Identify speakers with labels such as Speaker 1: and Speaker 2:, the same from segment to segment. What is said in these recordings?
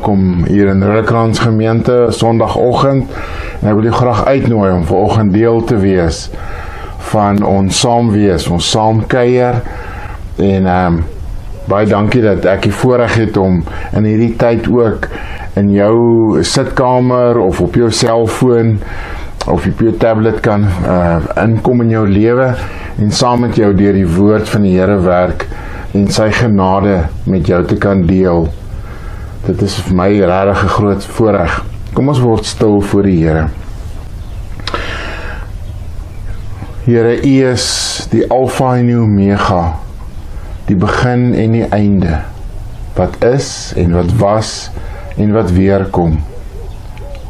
Speaker 1: Welkom hier in Rukkrans gemeente Sondagoggend. En ek wil julle graag uitnooi om vanoggend deel te wees van ons saam wees, ons saam kuier. En ehm um, baie dankie dat ek die voorreg het om in hierdie tyd ook in jou sitkamer of op jou selfoon of op jou tablet kan uh inkom in jou lewe en saam met jou deur die woord van die Here werk en sy genade met jou te kan deel. Dit is vir my regtig 'n groot voorreg. Kom ons word stil voor die Here. Here, U is die Alfa en die Omega, die begin en die einde. Wat is en wat was en wat weer kom.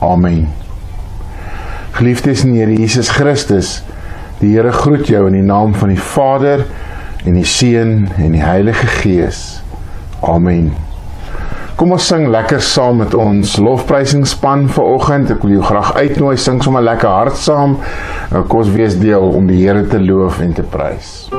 Speaker 1: Amen. Geliefdes in Here Jesus Christus, die Here groet jou in die naam van die Vader en die Seun en die Heilige Gees. Amen. Kom ons sing lekker saam met ons lofprysingsspan vanoggend. Ek wil jou graag uitnooi sing sommer lekker hard saam. Kom ons wees deel om die Here te loof en te prys.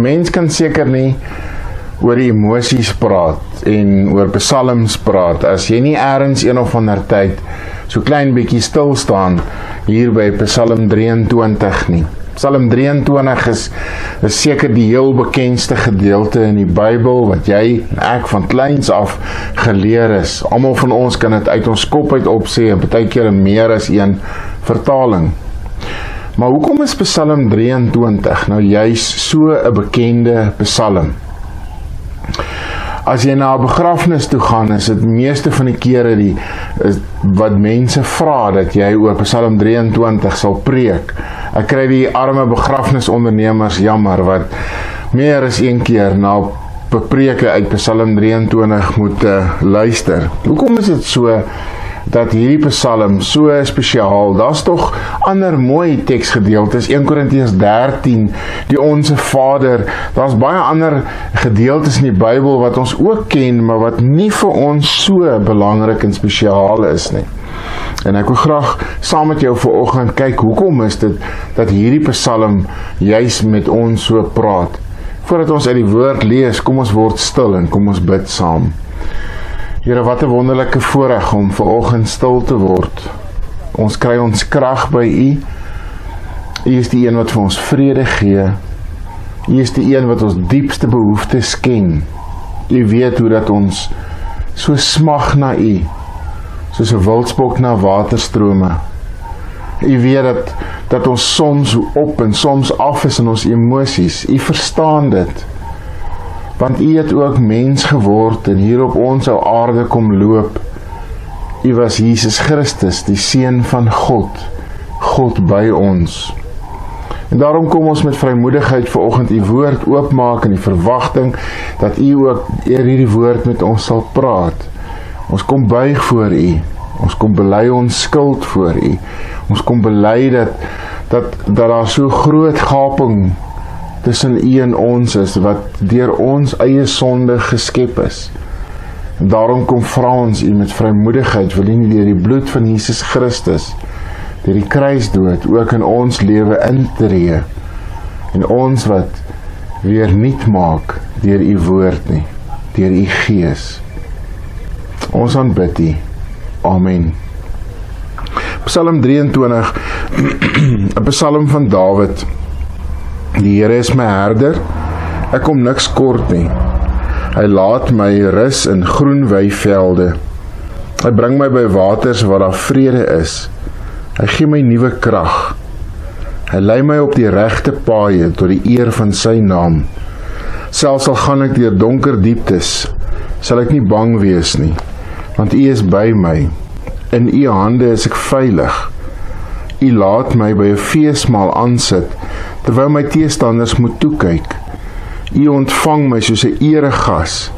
Speaker 2: 'n Mens kan seker nie oor emosies praat en oor psalms praat as jy nie eers een of ander tyd so klein bietjie stil staan hier by Psalm 23 nie. Psalm 23 is is seker die heel bekendste gedeelte in die Bybel wat jy en ek van kleins af geleer is. Almal van ons kan dit uit ons kop uit opsê en baie keer meer as een vertaling. Maar hoekom is Psalm 23 nou juis so 'n bekende Psalm? As jy na 'n begrafnis toe gaan, is dit meeste van die kere die is, wat mense vra dat jy oor Psalm 23 sal preek. Ek kry die arme begrafnisondernemers jammer wat meer as een keer na bepreke uit Psalm 23 moet uh, luister. Hoekom is dit so dat hierdie Psalm so spesiaal? Daar's tog ander mooi teksgedeeltes, 1 Korintiërs 13, die Onse Vader. Daar's baie ander gedeeltes in die Bybel wat ons ook ken, maar wat nie vir ons so belangrik en spesiaal is nie. En ek wil graag saam met jou vanoggend kyk hoekom is dit dat hierdie Psalm juis met ons so praat. Voordat ons uit die woord lees, kom ons word stil en kom ons bid saam. Here, wat 'n wonderlike voorreg om vanoggend stil te word. Ons kry ons krag by U. U is die een wat vir ons vrede gee. U is die een wat ons diepste behoeftes ken. U weet hoe dat ons so smag na U soos 'n wildspok na waterstrome. U weet dat dat ons soms op en soms af is in ons emosies. U verstaan dit. Want u het ook mens geword en hier op ons ou aarde kom loop. U was Jesus Christus, die seun van God. God by ons. En daarom kom ons met vrymoedigheid vanoggend u woord oopmaak in die verwagting dat u ook eer hierdie woord met ons sal praat. Ons kom buig voor U. Ons kom bely ons skuld voor U. Ons kom bely dat dat dat daar so groot gaping tussen U en ons is wat deur ons eie sonde geskep is. En daarom kom vra ons U met vrymoedigheid wil U nie deur die bloed van Jesus Christus deur die kruisdood ook in ons lewe intree en ons wat weer nuut maak deur U woord nie deur U gees. Ons aanbid U. Amen. Psalm 23 'n Psalm van Dawid. Die Here is my herder. Ek kom niks kort nie. Hy laat my rus in groen weivelde. Hy bring my by waters waar daar vrede is. Hy gee my nuwe krag. Hy lei my op die regte paaie tot die eer van sy naam. Selfs al gaan ek deur donker dieptes, sal ek nie bang wees nie want U is by my. In U hande is ek veilig. U laat my by 'n feesmaal aansit terwyl my teestanders moet toe kyk. U ontvang my soos 'n eregas.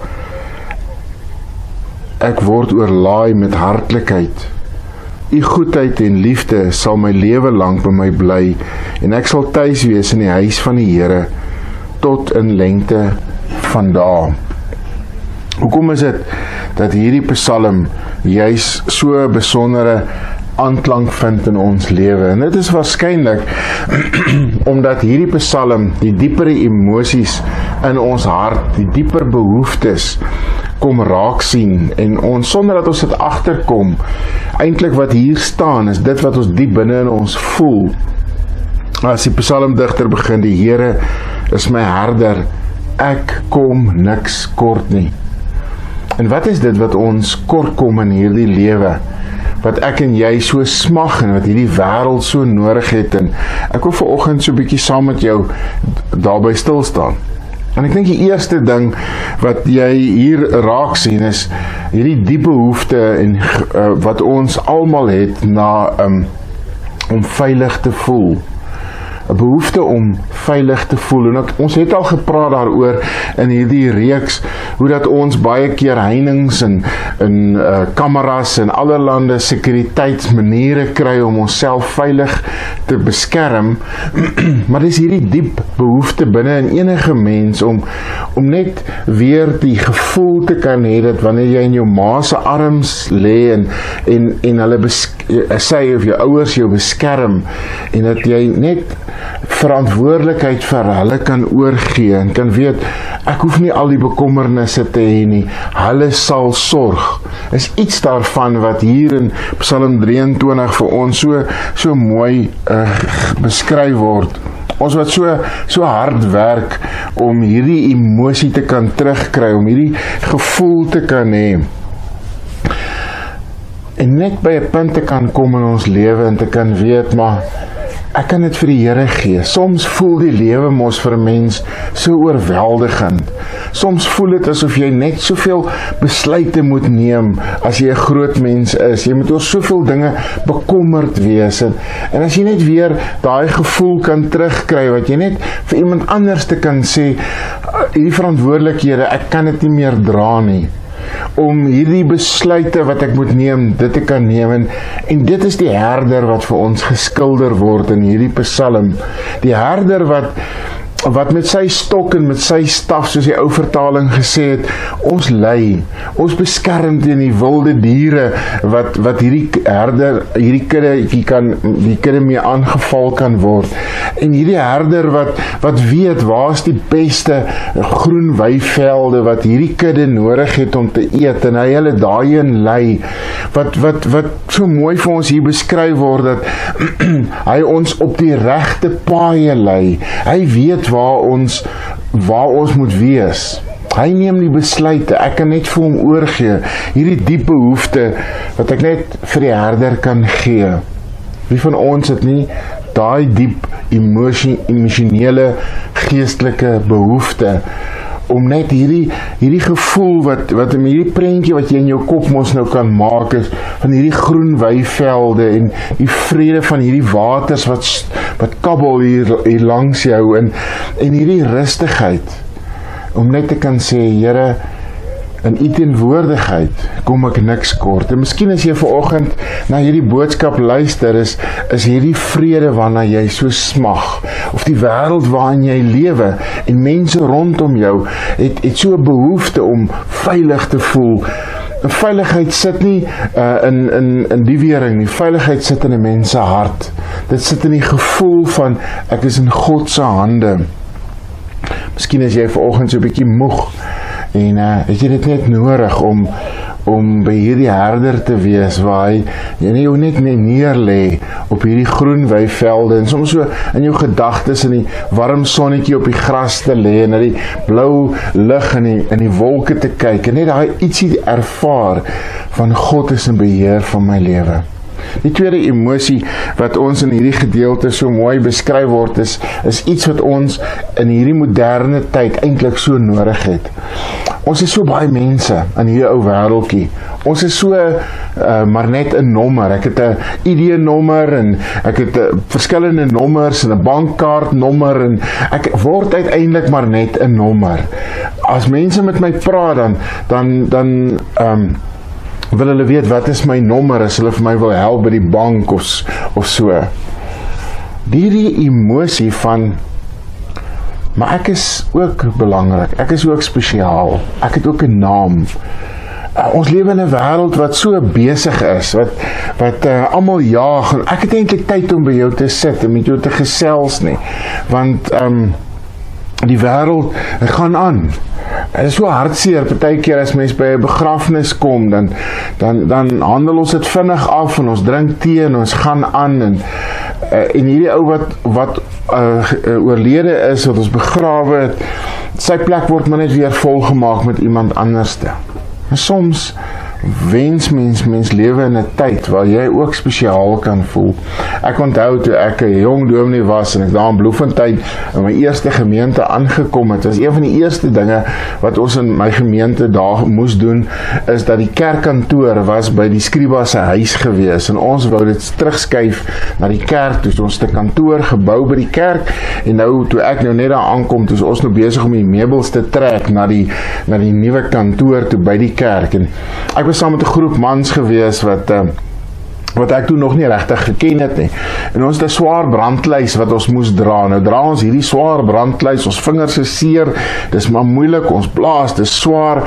Speaker 2: Ek word oorlaai met hartlikheid. U goedheid en liefde sal my lewe lank by my bly en ek sal tuis wees in die huis van die Here tot in lengte van dae. Hoekom is dit dat hierdie Psalm juis so 'n besondere aanklank vind in ons lewe? En dit is waarskynlik omdat hierdie Psalm die diepere emosies in ons hart, die dieper behoeftes kom raak sien en ons sonder dat ons dit agterkom eintlik wat hier staan is dit wat ons diep binne in ons voel as die psalmdigter begin die Here is my herder ek kom niks kort nie En wat is dit wat ons kort kom in hierdie lewe? Wat ek en jy so smag en wat hierdie wêreld so nodig het en ek wil vanoggend so 'n bietjie saam met jou daarby stil staan. En ek dink die eerste ding wat jy hier raak sien is hierdie diepe behoefte en uh, wat ons almal het na um, om veilig te voel. 'n behoefte om veilig te voel. En ek, ons het al gepraat daaroor in hierdie reeks hoe dat ons baie keer heininge en in uh, kameras en allerlei sekuriteitsmaniere kry om onsself veilig te beskerm. maar dis hierdie diep behoefte binne in enige mens om om net weer die gevoel te kan hê dat wanneer jy in jou ma se arms lê en en en hulle sê of jou ouers jou beskerm en dat jy net verantwoordelikheid vir hulle kan oorgee en kan weet ek hoef nie al die bekommernisse te hê nie. Hulle sal sorg. Is iets daarvan wat hier in Psalm 23 vir ons so so mooi uh, beskryf word. Ons wat so so hard werk om hierdie emosie te kan terugkry, om hierdie gevoel te kan hê en net by 'n punt te kan kom in ons lewe en te kan weet maar ek kan dit vir die Here gee. Soms voel die lewe mos vir 'n mens so oorweldigend. Soms voel dit asof jy net soveel besluite moet neem as jy 'n groot mens is. Jy moet oor soveel dinge bekommerd wees en, en as jy net weer daai gevoel kan terugkry wat jy net vir iemand anders te kan sê hierdie verantwoordelikhede, ek kan dit nie meer dra nie om hierdie besluite wat ek moet neem, dit te kan neem en, en dit is die herder wat vir ons geskilder word in hierdie Psalm. Die herder wat wat met sy stok en met sy staf soos die ou vertaling gesê het ons lei. Ons beskerm teen die wilde diere wat wat hierdie herder hierdie hier kan die kudde mee aangeval kan word. En hierdie herder wat wat weet waar's die beste groen weivelde wat hierdie kudde nodig het om te eet en hy hulle daarin lei. Wat wat wat so mooi vir ons hier beskryf word dat hy ons op die regte paaie lei. Hy weet waar ons waar ons moet wees. Hy neem die besluite. Ek kan net vir hom oorgee hierdie diep behoefte wat ek net vir die herder kan gee. Wie van ons het nie daai diep emosie emosionele geestelike behoefte om net hierdie hierdie gevoel wat wat in hierdie prentjie wat jy in jou kop mos nou kan maak is van hierdie groen weivelde en die vrede van hierdie waters wat wat kabbel hier hier langs jou en en hierdie rustigheid om net te kan sê Here in u teenwoordigheid kom ek niks kort. En miskien as jy vanoggend na hierdie boodskap luister is is hierdie vrede waarna jy so smag of die wêreld waarin jy lewe en mense rondom jou het het so 'n behoefte om veilig te voel. En veiligheid sit nie uh, in in in die wering nie. Veiligheid sit in 'n mens se hart. Dit sit in die gevoel van ek is in God se hande. Miskien as jy vanoggend so 'n bietjie moeg En uh het jy dit net nodig om om by hierdie herder te wees waar hy jy nie jou net neer lê op hierdie groen weivelde en soms so in jou gedagtes in die warm sonnetjie op die gras te lê en na die blou lug en die in die wolke te kyk en net daai ietsie ervaar van God is in beheer van my lewe. Die tweede emosie wat ons in hierdie gedeelte so mooi beskryf word is is iets wat ons in hierdie moderne tyd eintlik so nodig het. Ons is so baie mense in hierdie ou wêreldjie. Ons is so uh, maar net 'n nommer. Ek het 'n ID-nommer en ek het uh, verskillende nommers en 'n bankkaart nommer en ek word uiteindelik maar net 'n nommer. As mense met my praat dan dan dan ehm um, wil hulle weet wat is my nommer as hulle vir my wil help by die bank of of so. Hierdie emosie van maar ek is ook belangrik. Ek is ook spesiaal. Ek het ook 'n naam. Uh, ons lewe in 'n wêreld wat so besig is, wat wat uh, almal jaag en ek het eintlik tyd om by jou te sit en met jou te gesels nie. Want ehm um, die wêreld gaan aan. Dit is so hartseer partykeer as mens by 'n begrafnis kom dan dan dan handel ons dit vinnig af en ons drink tee en ons gaan aan en uh, en hierdie ou wat wat uh, oorlede is wat ons begrawe het sy plek word maar net weer volgemaak met iemand anderste. En soms wens mens mens lewe in 'n tyd waar jy ook spesiaal kan voel. Ek onthou toe ek 'n jong dominee was en ek daar in Bloemfontein in my eerste gemeente aangekom het. Was een van die eerste dinge wat ons in my gemeente daar moes doen is dat die kerkkantoor was by die Skriba se huis gewees en ons wou dit terugskuif na die kerk. Dus ons 'n kantoor gebou by die kerk en nou toe ek nou net daar aankom, toe ons nou besig om die meubels te trek na die na die nuwe kantoor toe by die kerk en ek was saam met 'n groep mans gewees wat uh, wat ek toe nog nie regtig geken het nie. En ons het 'n swaar brandlys wat ons moes dra. Nou dra ons hierdie swaar brandlys, ons vingers is seer. Dis maar moeilik, ons blaas, dis swaar.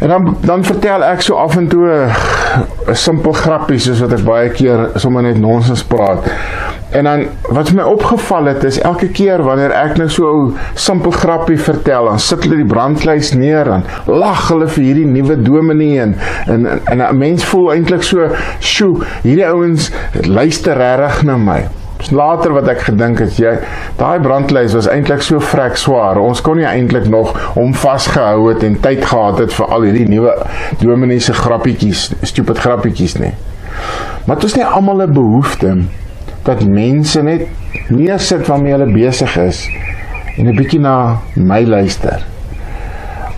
Speaker 2: En dan dan vertel ek so af en toe 'n simpel grappie soos wat ek baie keer sommer net nonsens praat. En dan wat my opgeval het is elke keer wanneer ek nou so 'n simpel grappie vertel, dan sit hulle die brandlys neer en lag hulle vir hierdie nuwe dominee en en en 'n mens voel eintlik so, "Sjoe, hierdie ouens luister regtig na my." Later wat ek gedink het, jy daai brandlys was eintlik so vrek swaar. Ons kon nie eintlik nog hom vasgehou het en tyd gehad het vir al hierdie nuwe dominee se grappietjies, stupid grappietjies nie. Maar dit is nie almal 'n behoefte dat mense net neersit waarmee hulle besig is en 'n bietjie na my luister.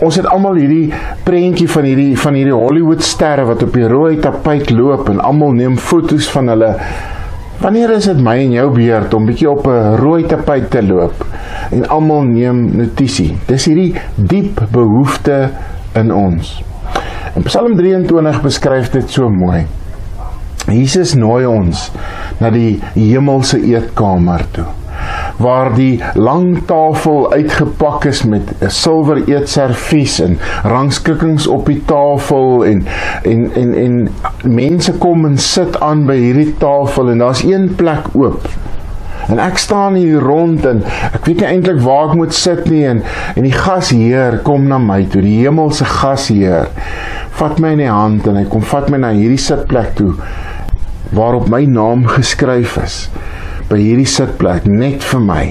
Speaker 2: Ons het almal hierdie prentjie van hierdie van hierdie Hollywood sterre wat op die rooi tapuit loop en almal neem foto's van hulle. Wanneer is dit my en jou beurt om bietjie op 'n rooi tapuit te loop en almal neem notisie? Dis hierdie diep behoefte in ons. In Psalm 23 beskryf dit so mooi. Jesus nooi ons na die hemelse eetkamer toe waar die lang tafel uitgepak is met 'n silwer eetservies en rangskikkings op die tafel en en en en mense kom en sit aan by hierdie tafel en daar's een plek oop. En ek staan hier rond en ek weet nie eintlik waar ek moet sit nie en en die gasheer kom na my toe, die hemelse gasheer. Vat my in die hand en hy kom vat my na hierdie sitplek toe waarop my naam geskryf is by hierdie sitplek net vir my.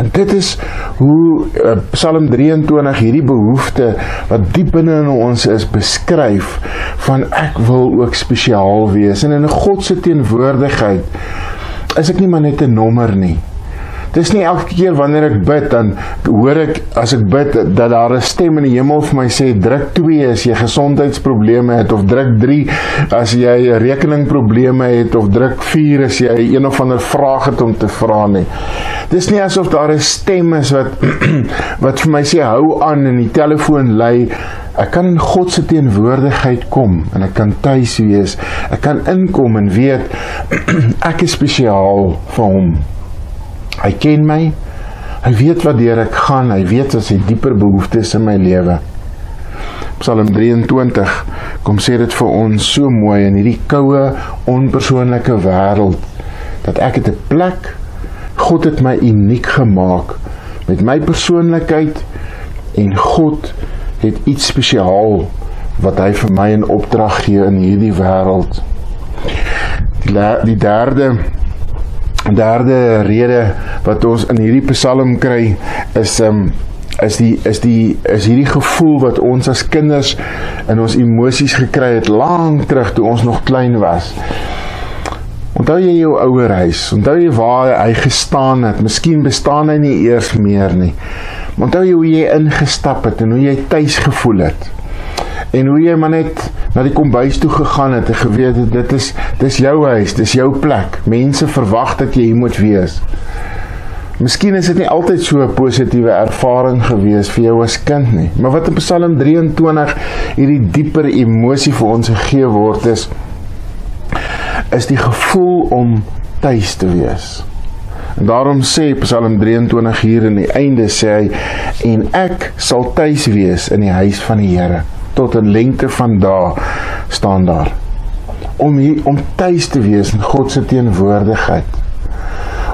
Speaker 2: En dit is hoe uh, Psalm 23 hierdie behoefte wat diep binne in ons is beskryf van ek wil ook spesiaal wees en in God se teenwoordigheid is ek nie maar net 'n nommer nie. Dis nie elke keer wanneer ek bid dan hoor ek as ek bid dat daar 'n stem in die hemel vir my sê druk 2 as jy gesondheidsprobleme het of druk 3 as jy rekeningprobleme het of druk 4 as jy een of ander vraag het om te vra nie. Dis nie asof daar 'n stem is wat wat vir my sê hou aan en die telefoon lui Ek kan in God se teenwoordigheid kom en ek kan tuis wees. Ek kan inkom en weet ek is spesiaal vir hom. Hy ken my. Hy weet wat deur ek gaan. Hy weet wat sy dieper behoeftes in my lewe. Psalm 23 kom sê dit vir ons so mooi in hierdie koue, onpersoonlike wêreld dat ek het 'n plek. God het my uniek gemaak met my persoonlikheid en God het iets spesiaal wat hy vir my in opdrag gee in hierdie wêreld. Die, die derde derde rede wat ons in hierdie Psalm kry is um is die is die is hierdie gevoel wat ons as kinders in ons emosies gekry het lank terug toe ons nog klein was. Onthou jy jou ouer huis? Onthou jy waar hy gestaan het? Miskien bestaan hy nie eers meer nie. Onthou jy hoe jy ingestap het en hoe jy tuis gevoel het? En hoe jy maar net na die kombuis toe gegaan het en geweet het dit is dis jou huis, dis jou plek. Mense verwag dat jy hier moet wees. Miskien is dit nie altyd so 'n positiewe ervaring gewees vir jou as kind nie, maar wat in Psalm 23 hierdie dieper emosie vir ons gegee word is is die gevoel om tuis te wees. En daarom sê Psalm 23 hier in die einde sê hy en ek sal tuis wees in die huis van die Here tot 'n lengte van dae staan daar. Om hier om tuis te wees in God se teenwoordigheid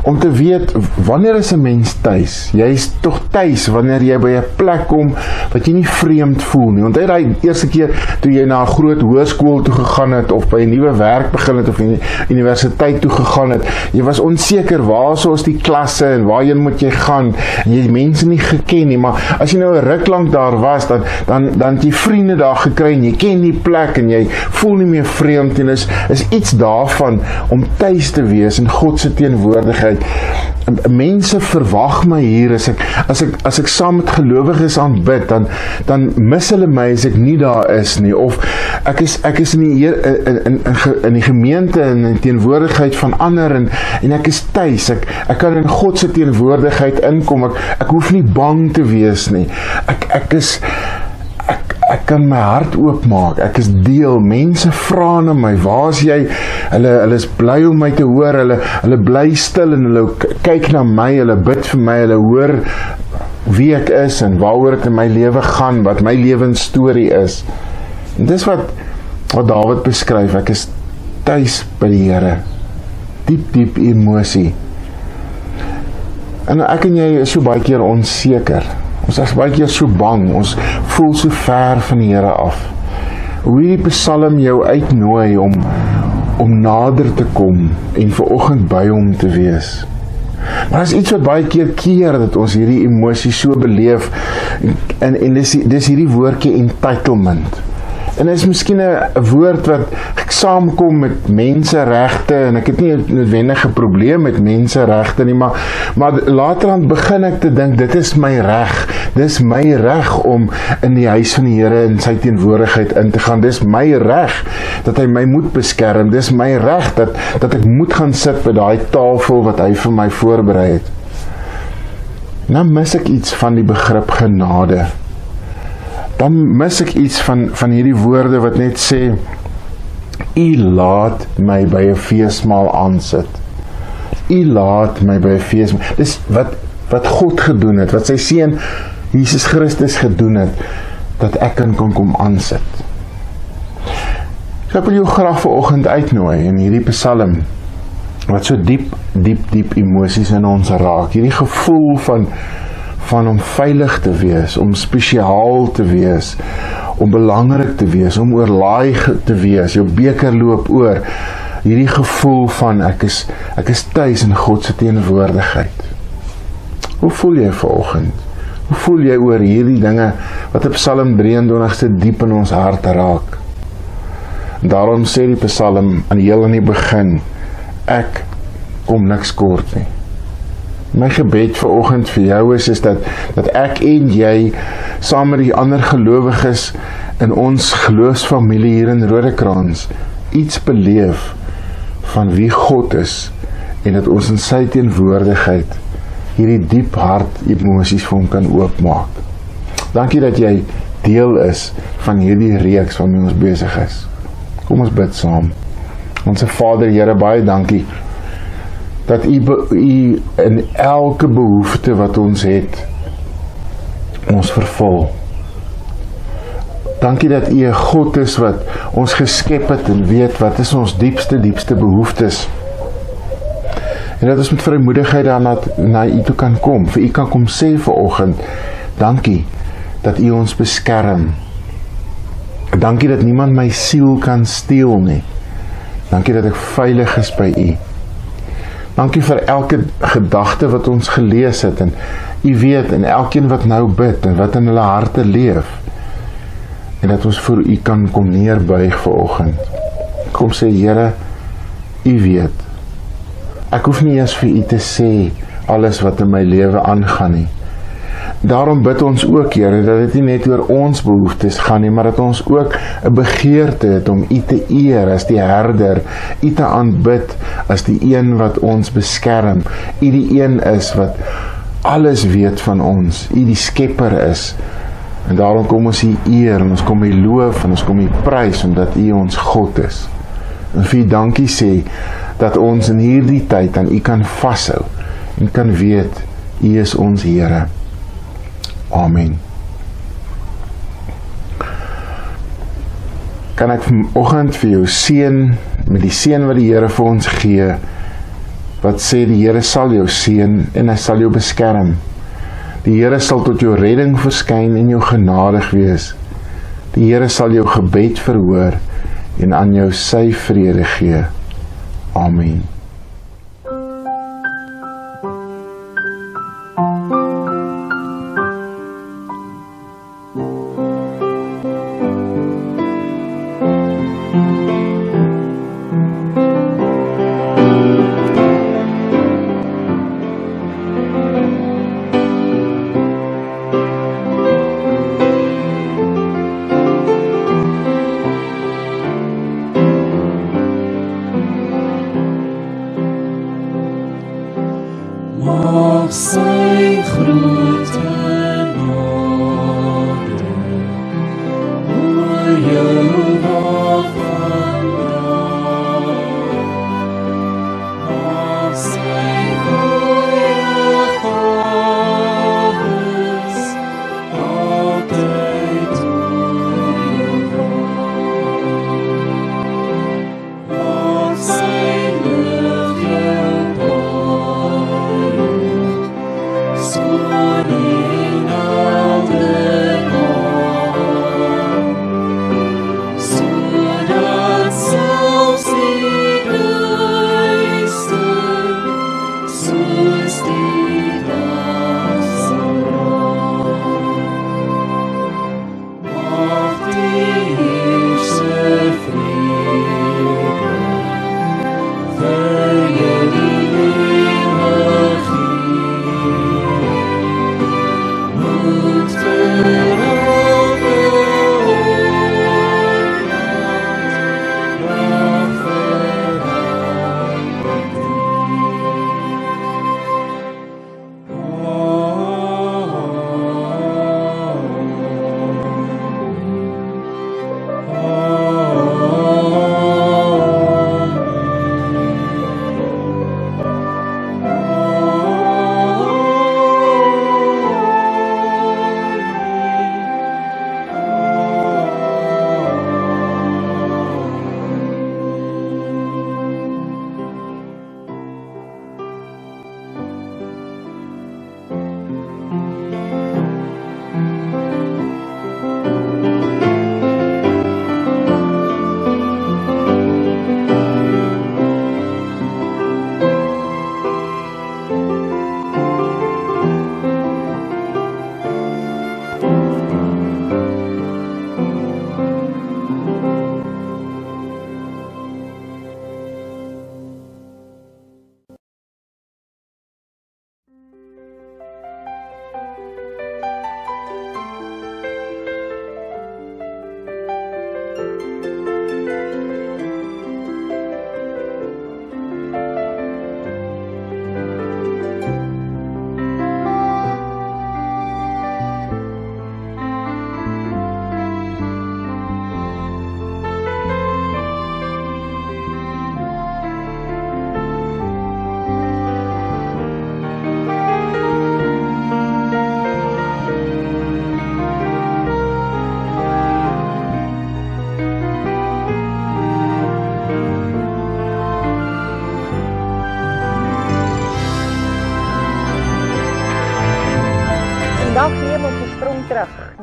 Speaker 2: om te weet wanneer is 'n mens tuis? Jy's tog tuis wanneer jy by 'n plek kom wat jy nie vreemd voel nie. Onthou daai eerste keer toe jy na 'n groot hoërskool toe gegaan het of by 'n nuwe werk begin het of in universiteit toe gegaan het. Jy was onseker waar sou ons die klasse en waarheen moet jy gaan? En jy het mense nie geken nie, maar as jy nou 'n ruk lank daar was, dan dan dan het jy vriende daar gekry en jy ken die plek en jy voel nie meer vreemd nie. Is is iets daarvan om tuis te wees in God se teenwoordigheid tyd. Mense verwag my hier as ek as ek as ek saam met gelowiges aanbid, dan dan mis hulle my as ek nie daar is nie of ek is ek is in die in in in, in die gemeente en in teenwoordigheid van ander en en ek is tuis. Ek ek kan in God se teenwoordigheid inkom. Ek ek hoef nie bang te wees nie. Ek ek is ek kan my hart oopmaak. Ek is deel. Mense vra na my, "Waar's jy?" Hulle hulle is bly om my te hoor. Hulle hulle bly stil en hulle kyk na my. Hulle bid vir my. Hulle hoor wie ek is en waaroor ek in my lewe gaan, wat my lewensstorie is. En dis wat wat Dawid beskryf. Ek is tuis by die Here. diep diep emosie. En ek en jy is so baie keer onseker. Ons is baie keer so bang. Ons voel so ver van die Here af. Hoe hierdie Psalm jou uitnooi om om nader te kom en ver oggend by hom te wees. Maar as iets wat baie keer keer dat ons hierdie emosie so beleef en en dis dis hierdie woordjie entitlement. En is miskien 'n woord wat saamkom met menseregte en ek het nie 'n probleem met menseregte nie, maar maar laterand begin ek te dink dit is my reg. Dis my reg om in die huis van die Here in sy teenwoordigheid in te gaan. Dis my reg dat hy my moet beskerm. Dis my reg dat dat ek moet gaan sit by daai tafel wat hy vir my voorberei het. Nou mis ek iets van die begrip genade dan mis ek iets van van hierdie woorde wat net sê u laat my by 'n feesmaal aansit. U laat my by 'n feesmaal. Dis wat wat God gedoen het, wat sy seun Jesus Christus gedoen het dat ek kan kom kom aansit. Ek wil jou graag vanoggend uitnooi in hierdie Psalm wat so diep diep diep emosies in ons raak. Hierdie gevoel van van om veilig te wees, om spesiaal te wees, om belangrik te wees, om oorlaai te wees. Jou beker loop oor. Hierdie gevoel van ek is ek is tuis in God se teenwoordigheid. Hoe voel jy vanoggend? Hoe voel jy oor hierdie dinge wat op Psalm 23 se diep in ons hart raak? En daarom sê die Psalm aan heel aan die begin ek kom niks kort nie. My gebed vir oggend vir jou is is dat dat ek en jy saam met die ander gelowiges in ons geloofsfamilie hier in Rodekraans iets beleef van wie God is en dat ons in sy teenwoordigheid hierdie diep hart emosies vir hom kan oopmaak. Dankie dat jy deel is van hierdie reeks waarmee ons besig is. Kom ons bid saam. Onse Vader Here, baie dankie dat u u in elke behoefte wat ons het ons vervul. Dankie dat u 'n God is wat ons geskep het en weet wat is ons diepste diepste behoeftes. En dat ons met vrymoedigheid daarna na u toe kan kom. Vir u kan kom sê vir oggend, dankie dat u ons beskerm. Dankie dat niemand my siel kan steel nie. Dankie dat ek veilig is by u. Dankie vir elke gedagte wat ons gelees het en u weet en elkeen wat nou bid en wat in hulle harte leef. En dat ons voor u kan kom neerbuig vanoggend. Kom sê Here, u weet. Ek hoef nie eers vir u te sê alles wat in my lewe aangaan nie. Daarom bid ons ook Here dat dit nie net oor ons behoeftes gaan nie, maar dat ons ook 'n begeerte het om U te eer as die herder, U te aanbid as die een wat ons beskerm, U die een is wat alles weet van ons, U die skepper is. En daarom kom ons U eer en ons kom U loof en ons kom U prys omdat U ons God is. En vir dankie sê dat ons in hierdie tyd aan U kan vashou en kan weet U is ons Here. Amen. Kan ek vanoggend vir jou seën met die seën wat die Here vir ons gee wat sê die Here sal jou seën en hy sal jou beskerm. Die Here sal tot jou redding verskyn en jou genadig wees. Die Here sal jou gebed verhoor en aan jou sy vrede gee. Amen.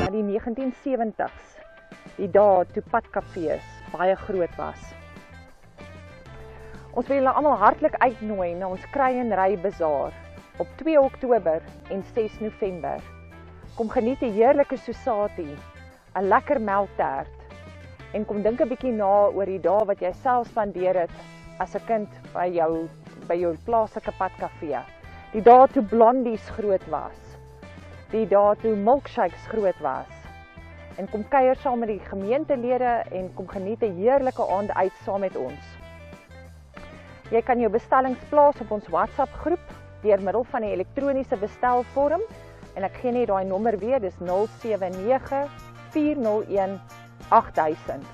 Speaker 3: 1970s, die dae toe padkafees baie groot was. Ons wil julle almal hartlik uitnooi na ons kry en ry bazaar op 2 Oktober en 6 November. Kom geniet 'n heerlike sosati, 'n lekker melktert en kom dink 'n bietjie na oor die dae wat jy self spandeer het as 'n kind by jou by jou plaaslike padkafee. Die dae toe blondies groot was. Die dae toe milkshakes groot was. En kom kuier saam met die gemeentelede en kom geniet 'n heerlike aand uit saam met ons. Jy kan jou bestellings plaas op ons WhatsApp groep deur middel van die elektroniese bestelvorm en ek gee net daai nommer weer, dis 079 401 8000.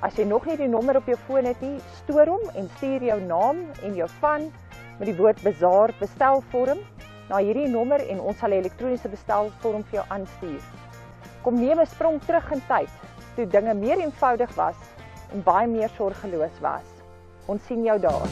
Speaker 3: As jy nog nie die nommer op jou foon het nie, stoor hom en stuur jou naam en jou van met die woord bazaar bestelvorm na hierdie nommer en ons sal 'n elektroniese bestelvorm vir jou aanstuur. Kom neem 'n sprong terug in tyd toe dinge meer eenvoudig was en baie meer sorgeloos was. Ons sien jou daar.